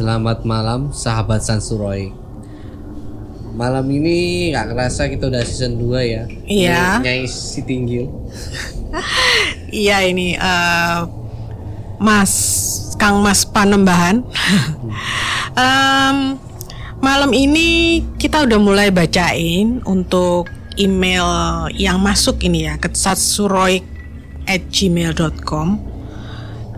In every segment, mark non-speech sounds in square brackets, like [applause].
Selamat malam sahabat Sansuroy Malam ini nggak kerasa kita udah season 2 ya Iya. Nyai, si Tinggil [laughs] Iya ini eh, Mas Kang Mas Panembahan. [laughs] Em, malam ini kita udah mulai bacain untuk email yang masuk ini ya ke satsuroy@gmail.com.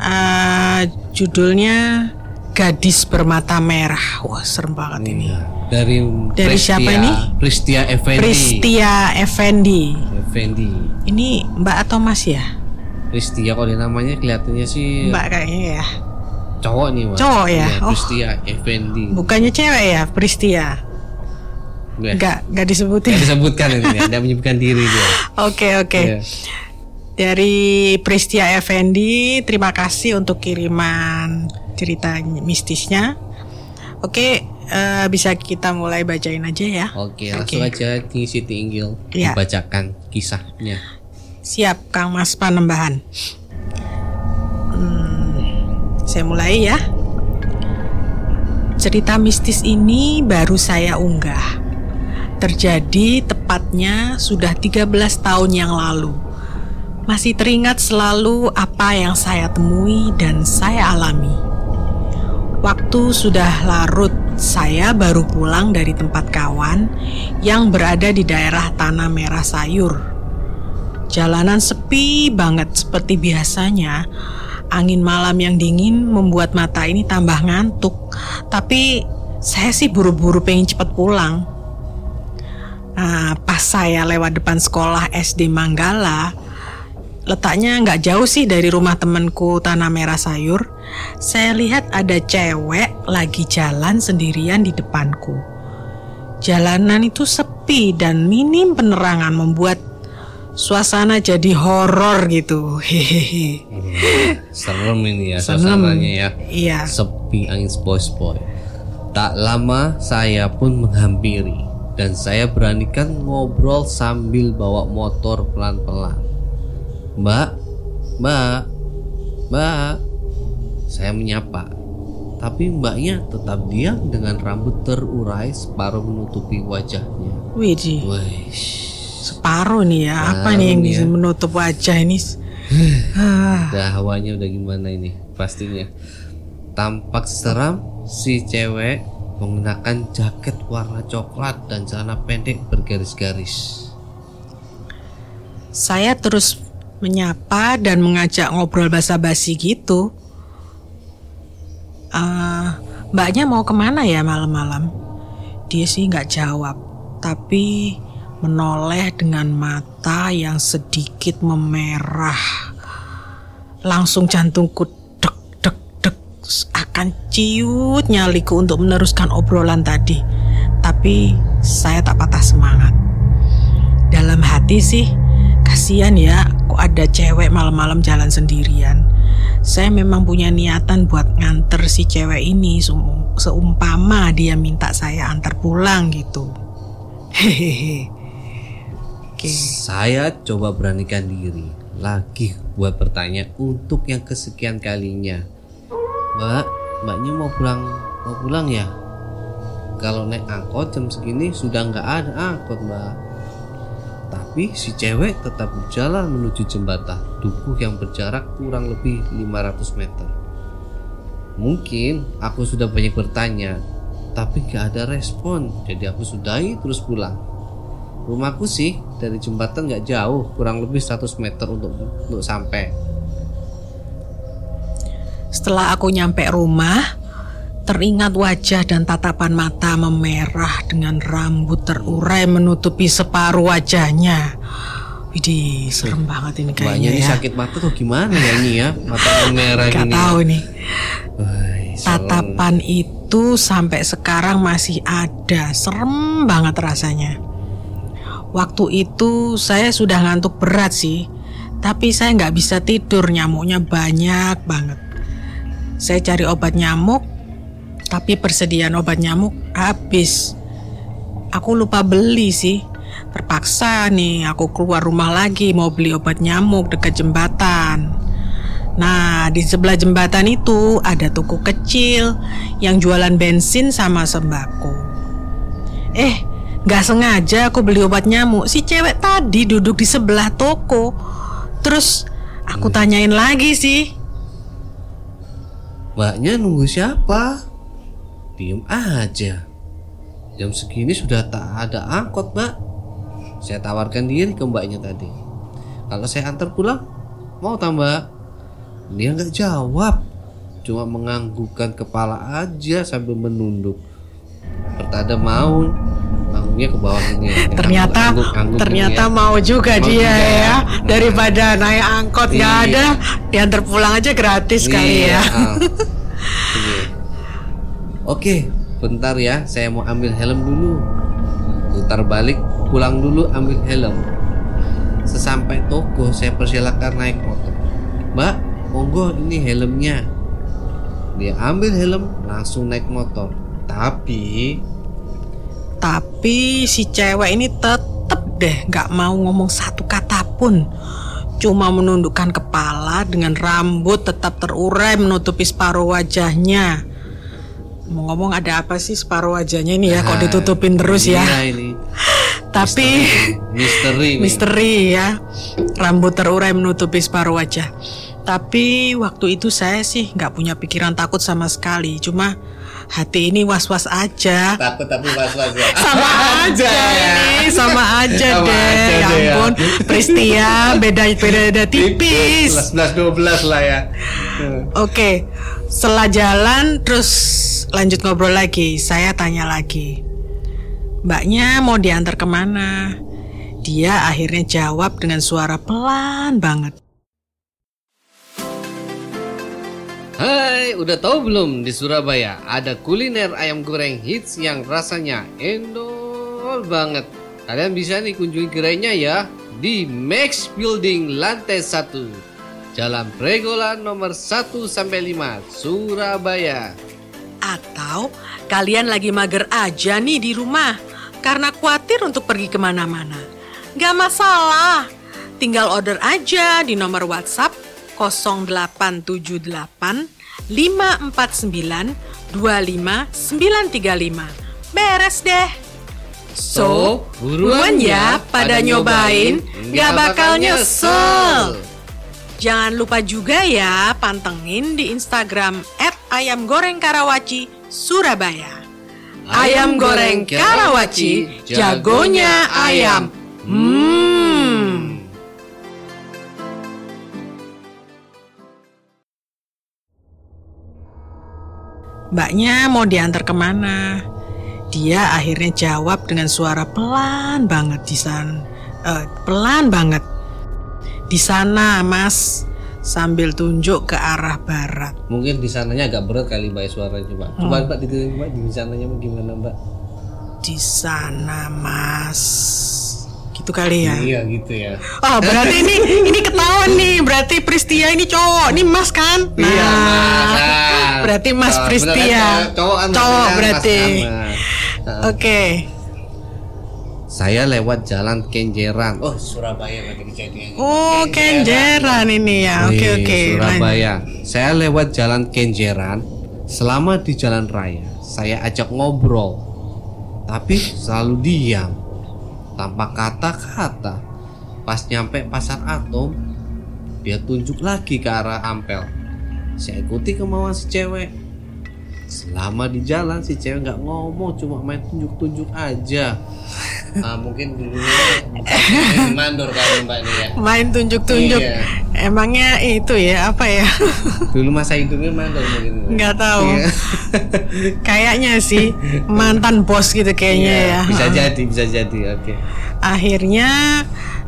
Eh, judulnya Gadis Bermata Merah. Wah serem banget ini. Iya. Dari Dari siapa ini? Pristia Effendi Pristia Effendi. Effendi Ini Mbak atau Mas ya? Pristia kalau namanya kelihatannya sih Mbak kayaknya ya. cowok nih Mas Cowok ya? Oh. Pristia Effendi Bukannya cewek ya, Pristia? Nggak- Enggak, enggak disebutin. nggak disebutkan ini Anda menyebutkan diri dia [laughs] Oke, oke. Iya. Dari Pristia Effendi, terima kasih untuk kiriman cerita mistisnya. Oke, eh, bisa kita mulai bacain aja ya. Oke langsung aja Nyai si Tinggil Iya. Membacakan kisahnya Siap, Kang Mas Panembahan. Hmm, saya mulai ya. Cerita mistis ini baru saya unggah. Terjadi tepatnya sudah 13 tahun yang lalu. Masih teringat selalu apa yang saya temui dan saya alami. Waktu sudah larut, saya baru pulang dari tempat kawan yang berada di daerah Tanah Merah Sayur. Jalanan sepi banget seperti biasanya. Angin malam yang dingin membuat mata ini tambah ngantuk. Tapi saya sih buru-buru pengen cepet pulang. Nah, pas saya lewat depan sekolah SD Manggala, letaknya nggak jauh sih dari rumah temanku Tanah Merah Sayur. Saya lihat ada cewek lagi jalan sendirian di depanku. Jalanan itu sepi dan minim penerangan membuat suasana jadi horor gitu. Hehehe. Serem ini ya Serem. suasananya ya Iya. Sepi angin sepoi-sepoi Tak lama saya pun menghampiri Dan saya beranikan ngobrol sambil bawa motor pelan-pelan Mbak, mbak, mbak Saya menyapa Tapi mbaknya tetap diam dengan rambut terurai separuh menutupi wajahnya Widih, Wih, separuh nih ya. Apa nih yang bisa ya. menutup wajah ini? Ah, Dah hawanya udah gimana ini pastinya Tampak seram si cewek menggunakan jaket warna coklat dan celana pendek bergaris-garis saya terus menyapa dan mengajak ngobrol basa-basi gitu. Ah, mbaknya mau ke mana ya malam-malam? Dia sih nggak jawab, tapi menoleh dengan mata yang sedikit memerah. Langsung jantungku dek dek dek akan ciut nyaliku untuk meneruskan obrolan tadi. Tapi saya tak patah semangat. Dalam hati sih, kasihan ya kok ada cewek malam-malam jalan sendirian. Saya memang punya niatan buat nganter si cewek ini seum- seumpama dia minta saya antar pulang gitu. Hehehe. Oke. Saya coba beranikan diri lagi buat bertanya untuk yang kesekian kalinya Mbak, mbaknya mau pulang mau pulang ya? Kalau naik angkot jam segini sudah nggak ada angkot mbak Tapi si cewek tetap berjalan menuju jembatan dukuh yang berjarak kurang lebih 500 meter. Mungkin aku sudah banyak bertanya, tapi gak ada respon. Jadi aku sudahi terus pulang. Rumahku sih dari jembatan gak jauh, kurang lebih 100 meter untuk untuk sampai. Setelah aku nyampe rumah, teringat wajah dan tatapan mata memerah dengan rambut terurai menutupi separuh wajahnya. Widih, serem banget ini Mbaknya kayaknya ini ya. sakit mata tuh gimana ya ini ya? Mata merah Gak gini. tahu nih. Tatapan itu sampai sekarang masih ada, serem banget rasanya. Waktu itu saya sudah ngantuk berat sih, tapi saya nggak bisa tidur, nyamuknya banyak banget. Saya cari obat nyamuk, tapi persediaan obat nyamuk habis. Aku lupa beli sih. Terpaksa nih aku keluar rumah lagi mau beli obat nyamuk dekat jembatan. Nah, di sebelah jembatan itu ada toko kecil yang jualan bensin sama sembako. Eh, nggak sengaja aku beli obat nyamuk. Si cewek tadi duduk di sebelah toko. Terus aku tanyain lagi sih. Mbaknya nunggu siapa? Diem aja. Jam segini sudah tak ada angkot, Mbak. Saya tawarkan diri ke mbaknya tadi. Kalau saya antar pulang, mau tambah? Dia nggak jawab, cuma menganggukkan kepala aja sambil menunduk. Pertanda mau, angguknya ke bawah ini. Ternyata Angguk-angguk ini ternyata ya. mau juga Mau dia juga ya. ya. Daripada naik angkot nggak Iya. ada, diantar pulang aja gratis kali Iya, ya. ah. [laughs] Oke, bentar ya, saya mau ambil helm dulu. Putar balik, pulang dulu ambil helm. Sesampai toko, saya persilakan naik motor. Mbak, monggo ini helmnya. Dia ambil helm, langsung naik motor. Tapi Tapi si cewek ini tetep deh nggak mau ngomong satu kata pun. Cuma menundukkan kepala dengan rambut tetap terurai menutupi separuh wajahnya. Mau ngomong ada apa sih separuh wajahnya ini ya kok Ah, ditutupin terus ya. iya ini [laughs] Tapi misteri. nih. misteri ya. Rambut terurai menutupi separuh wajah. Tapi waktu itu saya sih nggak punya pikiran takut sama sekali. Cuma hati ini was-was aja. Takut tapi was-was ya. [laughs] sama aja ini sama aja Sama deh aja ya deh ya. ampun Pristia beda beda tipis 11 12 lah ya. Oke setelah jalan terus lanjut ngobrol lagi saya tanya lagi mbaknya mau diantar ke mana dia akhirnya jawab dengan suara pelan banget Hai, udah tahu belum di Surabaya ada kuliner ayam goreng hits yang rasanya endol banget. Kalian bisa nih kunjungi gerainya ya di Max Building lantai 1. Jalan Pregolan nomor 1 sampai 5 Surabaya. Atau kalian lagi mager aja nih di rumah karena khawatir untuk pergi ke mana-mana. Gak masalah, tinggal order aja di nomor WhatsApp 0878 549 25935. Beres deh. So, buruan ya pada nyobain, gak bakal nyesel. Jangan lupa juga ya pantengin di Instagram ayam goreng Karawaci Surabaya. Ayam goreng Karawaci, jagonya ayam. Hmm. Mbaknya mau diantar ke mana? Dia akhirnya jawab dengan suara pelan banget di sana. Eh, pelan banget. Di sana, Mas. Sambil tunjuk ke arah barat. Mungkin di sananya agak berat kali Mbak suaranya, Mbak. Coba Mbak di Mbak di sananya gimana, Mbak? Di sana, Mas. Gitu kali ya. Iya gitu ya. Oh, berarti ini ini ketahuan nih. Berarti Pristia ini cowok. Ini Mas kan? Nah, Iya, Mas. Ah. berarti Mas Oh, Pristia. bener kan, cowok Cowok berarti. Mas. Ah. Saya lewat jalan Kenjeran. Oh, Surabaya berarti kejadiannya. Oh, Kenjeran ini ya. Oke, Wih, oke. Surabaya. Saya lewat jalan Kenjeran. Selama di jalan raya, saya ajak ngobrol. Tapi selalu diam. Tanpa kata-kata. Pas nyampe pasar Atom, dia tunjuk lagi ke arah Ampel. Saya ikuti kemauan si cewek. Selama di jalan si cewek nggak ngomong, cuma main tunjuk-tunjuk aja. Ah, mungkin dulunya [laughs] bukan mandor kali mbak ini ya. Main tunjuk-tunjuk. Iya. Emangnya itu ya apa ya? Dulu masa hidupnya mandor mungkin. Nggak tahu. Iya. [laughs] Kayaknya sih mantan bos gitu kayaknya Iya, ya. Bisa jadi, bisa jadi. Oke. Akhirnya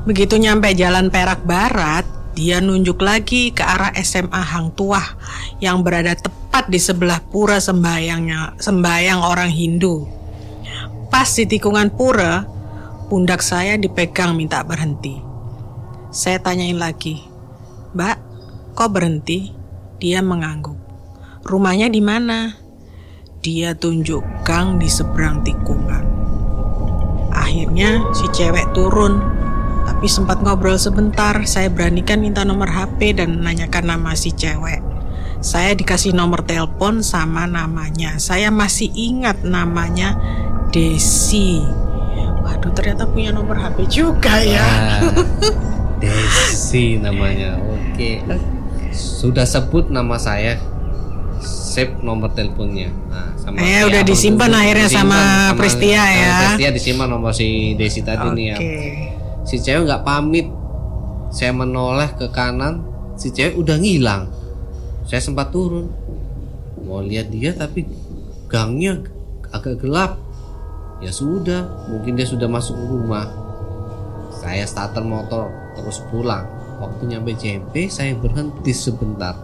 begitu nyampe jalan Perak Barat, dia nunjuk lagi ke arah SMA Hang Tuah yang berada tepat tepat di sebelah pura sembayangnya sembayang orang Hindu. Pas di tikungan pura, pundak saya dipegang minta berhenti. Saya tanyain lagi, Mbak, kok berhenti? Dia mengangguk. Rumahnya di mana? Dia tunjuk gang di seberang tikungan. Akhirnya si cewek turun, tapi sempat ngobrol sebentar. Saya beranikan minta nomor HP dan menanyakan nama si cewek. Saya dikasih nomor telepon sama namanya. Saya masih ingat namanya Desi. Waduh, ternyata punya nomor HP juga ya. Ah, [laughs] Desi namanya. Oke. Sudah sebut nama saya. Save nomor teleponnya. Nah, sama Eh, ya, udah disimpan dulu. akhirnya sama Pristia sama ya. Pristia disimpan nomor si Desi tadi nih ya. Si cewek nggak pamit. Saya menoleh ke kanan, si cewek udah ngilang. Saya sempat turun. Mau lihat dia tapi gangnya agak gelap. Ya sudah, mungkin dia sudah masuk rumah. Saya starter motor terus pulang. Waktu nyampe JMP saya berhenti sebentar.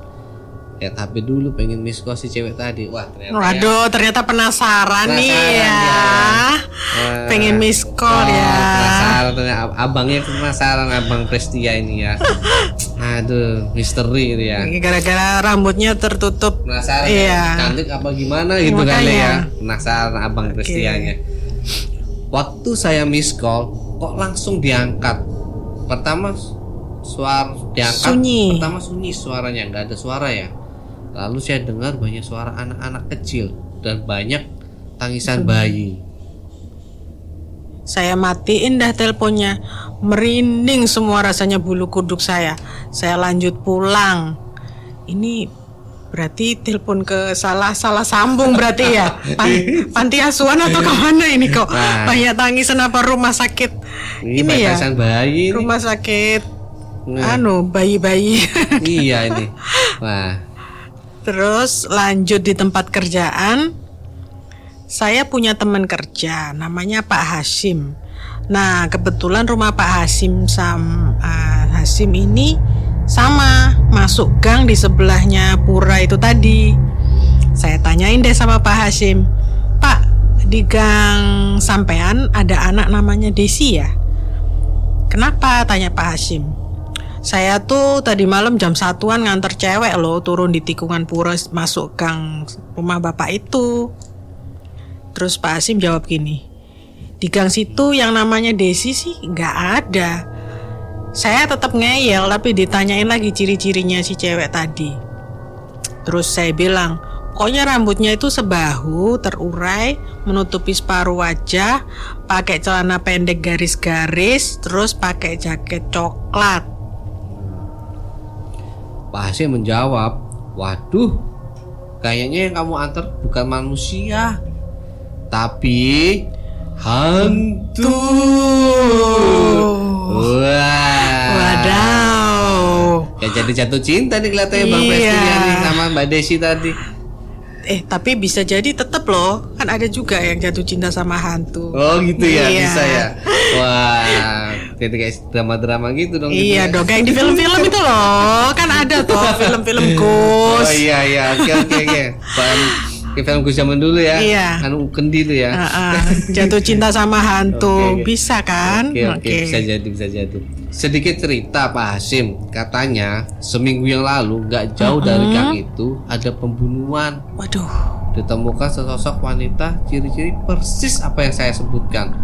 Lihat HP dulu pengen miss call si cewek tadi. Wah ternyata ya. Waduh, ternyata penasaran, nih Penasaran ya. ya. Pengen miss call Oh, ya. Penasaran abangnya penasaran abang Prestia ini ya. [laughs] Aduh, misteri ini ya. Gara-gara rambutnya tertutup. Penasaran Iya. ya, cantik apa gimana gitu Makanya. kali ya. Penasaran abang Prestianya. Waktu saya miss call, kok langsung diangkat. Pertama suara diangkat. Sunyi. Pertama sunyi suaranya, nggak ada suara ya. Lalu saya dengar banyak suara anak-anak kecil dan banyak tangisan bayi. Saya matiin dah teleponnya. Merinding semua rasanya bulu kuduk saya. Saya lanjut pulang. Ini berarti telepon ke salah salah sambung berarti ya. [laughs] Pan- panti asuhan atau ke mana ini kok? Nah. Banyak tangisan apa rumah sakit? Ini, Ini ya. bayi. ini. Rumah sakit Nah, anu bayi-bayi. [laughs] iya ini. Wah, Terus lanjut di tempat kerjaan. Saya punya teman kerja namanya Pak Hasim. Nah, kebetulan rumah Pak Hasim sam ah, Hasim ini sama masuk gang di sebelahnya pura itu tadi. Saya tanyain deh sama Pak Hasim, Pak di gang sampean ada anak namanya Desi ya? Kenapa? Tanya Pak Hasim. Saya tuh tadi malam jam satuan nganter cewek loh turun di tikungan pura masuk gang rumah bapak itu. Terus Pak Hasim jawab gini, di gang situ yang namanya Desi sih nggak ada. Saya tetap ngeyel tapi ditanyain lagi ciri-cirinya si cewek tadi. Terus saya bilang, pokoknya rambutnya itu sebahu, terurai, menutupi separuh wajah, pakai celana pendek garis-garis, terus pakai jaket coklat. Pak Hasim menjawab, waduh, kayaknya yang kamu antar bukan manusia, tapi hantu. Wah. Wadaw. Ya jadi jatuh cinta nih kelihatannya Bang Iya. Prestia nih sama Mbak Desi tadi. Eh tapi bisa jadi tetap loh Kan ada juga yang jatuh cinta sama hantu Oh gitu ya, Iya. bisa ya. Wah, jadi kayak drama-drama gitu dong. gitu Iya ya. dong kayak di film-film itu loh Kan ada tuh film-film [laughs] Oh ghost iya iya, oke oke oke. Kayak film gue zaman dulu ya. Iya. Anu kendi tuh ya. Ah, ah. Jatuh cinta sama hantu Oke, oke. Bisa kan Oke oke bisa jadi bisa jadi. Sedikit cerita Pak Hasim, katanya seminggu yang lalu nggak jauh dari gang itu ada pembunuhan. Waduh Ditemukan sesosok wanita ciri-ciri persis apa yang saya sebutkan.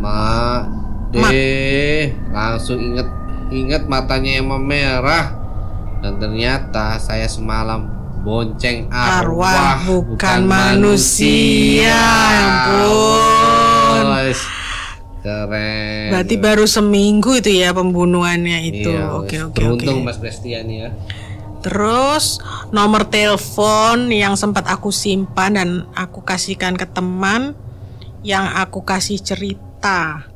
Ma, deh, langsung inget inget matanya yang memerah dan ternyata saya semalam bonceng arwah, Arwah bukan manusia. Ya ampun. Keren. Berarti baru seminggu itu ya pembunuhannya itu Iya, Oke oke oke Beruntung Mas Prestiani ya. Terus nomor telepon yang sempat aku simpan dan aku kasihkan ke teman yang aku kasih cerita.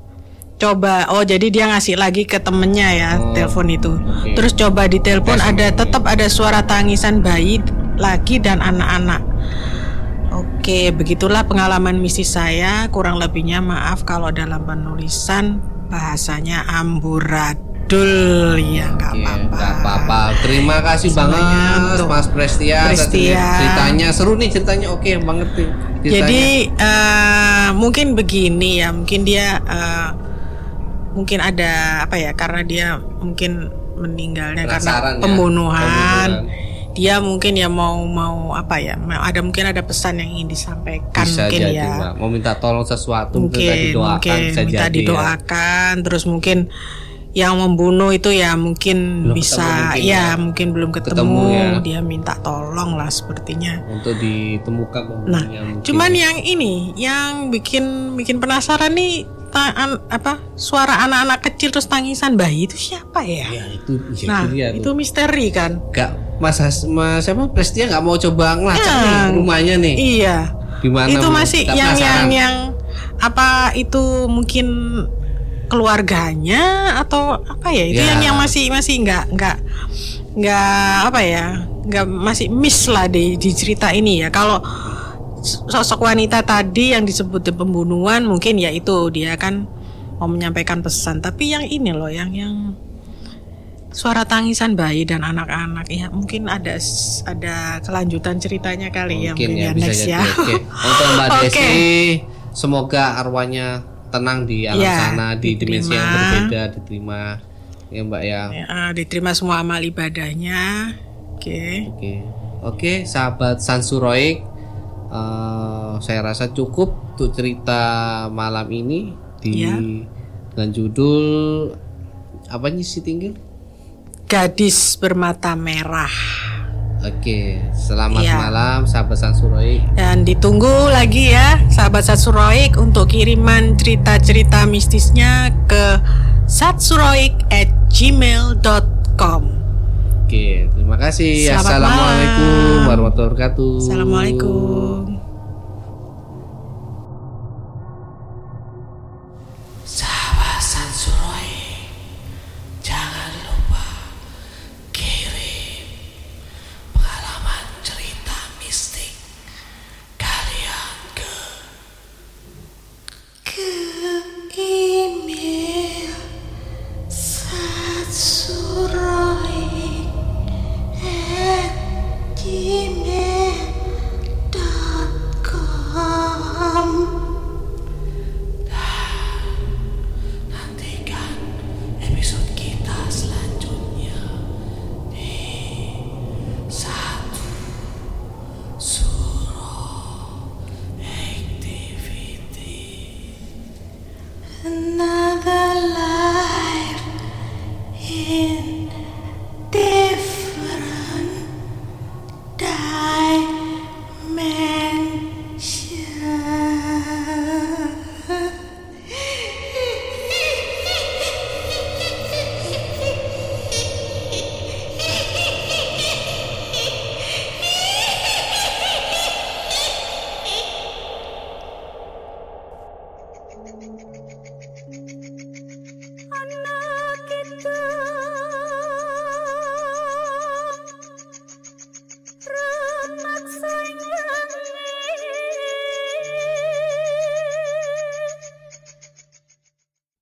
Coba, oh jadi dia ngasih lagi ke temennya ya Oh, telepon itu. oke. Terus coba di telepon ada tetap ada suara tangisan bayi laki dan anak-anak. Oke, begitulah pengalaman misi saya. Kurang lebihnya maaf kalau dalam penulisan bahasanya amburadul. ya nggak apa-apa. nggak apa-apa. Terima kasih Semuanya banget untuk Mas Prestia. Prestia. Ceritanya seru nih ceritanya. Oke banget nih. ceritanya. Jadi eh, mungkin begini ya, mungkin dia eh, mungkin ada apa ya karena dia mungkin meninggalnya Penasaran karena ya, pembunuhan. Dia mungkin ya mau mau apa ya? Ada mungkin ada pesan yang ingin disampaikan bisa mungkin jadi ya. Mbak. mau minta tolong sesuatu mungkin, mungkin didoakan mungkin bisa minta jadi ya. didoakan terus mungkin yang membunuh itu ya mungkin Belum bisa mungkin ya, ya. mungkin belum ketemu, Ketemu ya. dia minta tolong lah sepertinya untuk ditemukan nah mungkin. cuman yang ini yang bikin bikin penasaran nih ta- an- apa suara anak-anak kecil terus tangisan bayi itu siapa ya ya itu ya nah itu dia itu misteri kan Gak Mas Has- Mas siapa? Prestia nggak mau coba ngelacak Ya. nih rumahnya nih. iya. Gimana itu masih yang yang penasaran. yang apa itu mungkin keluarganya atau apa ya? Itu Ya. yang yang masih masih nggak nggak nggak apa ya? Nggak masih miss lah di di cerita ini ya. Kalau sosok wanita tadi yang disebut di pembunuhan mungkin ya itu dia kan mau menyampaikan pesan. Tapi yang ini loh yang yang suara tangisan bayi dan anak-anak ya mungkin ada ada kelanjutan ceritanya kali ya mungkin ya mungkin bisa next jadi ya oke untuk Mbak [laughs] Oke. Desi semoga arwahnya tenang di alam Ya, sana di dimensi yang diterima. berbeda diterima ya Mbak ya Ya, eh, diterima semua amal ibadahnya. Oke. Oke, oke, sahabat Sansuroik, eh, saya rasa cukup untuk cerita malam ini di Ya. dengan judul apa nih si tinggal? Gadis bermata merah. Oke, selamat Ya. malam sahabat Sansuroik. Dan ditunggu lagi ya, sahabat Satsuroik untuk kiriman cerita-cerita mistisnya ke satsuroik at gmail.com. Oke, terima kasih. Selamat Assalamualaikum malam. warahmatullahi wabarakatuh. Assalamualaikum.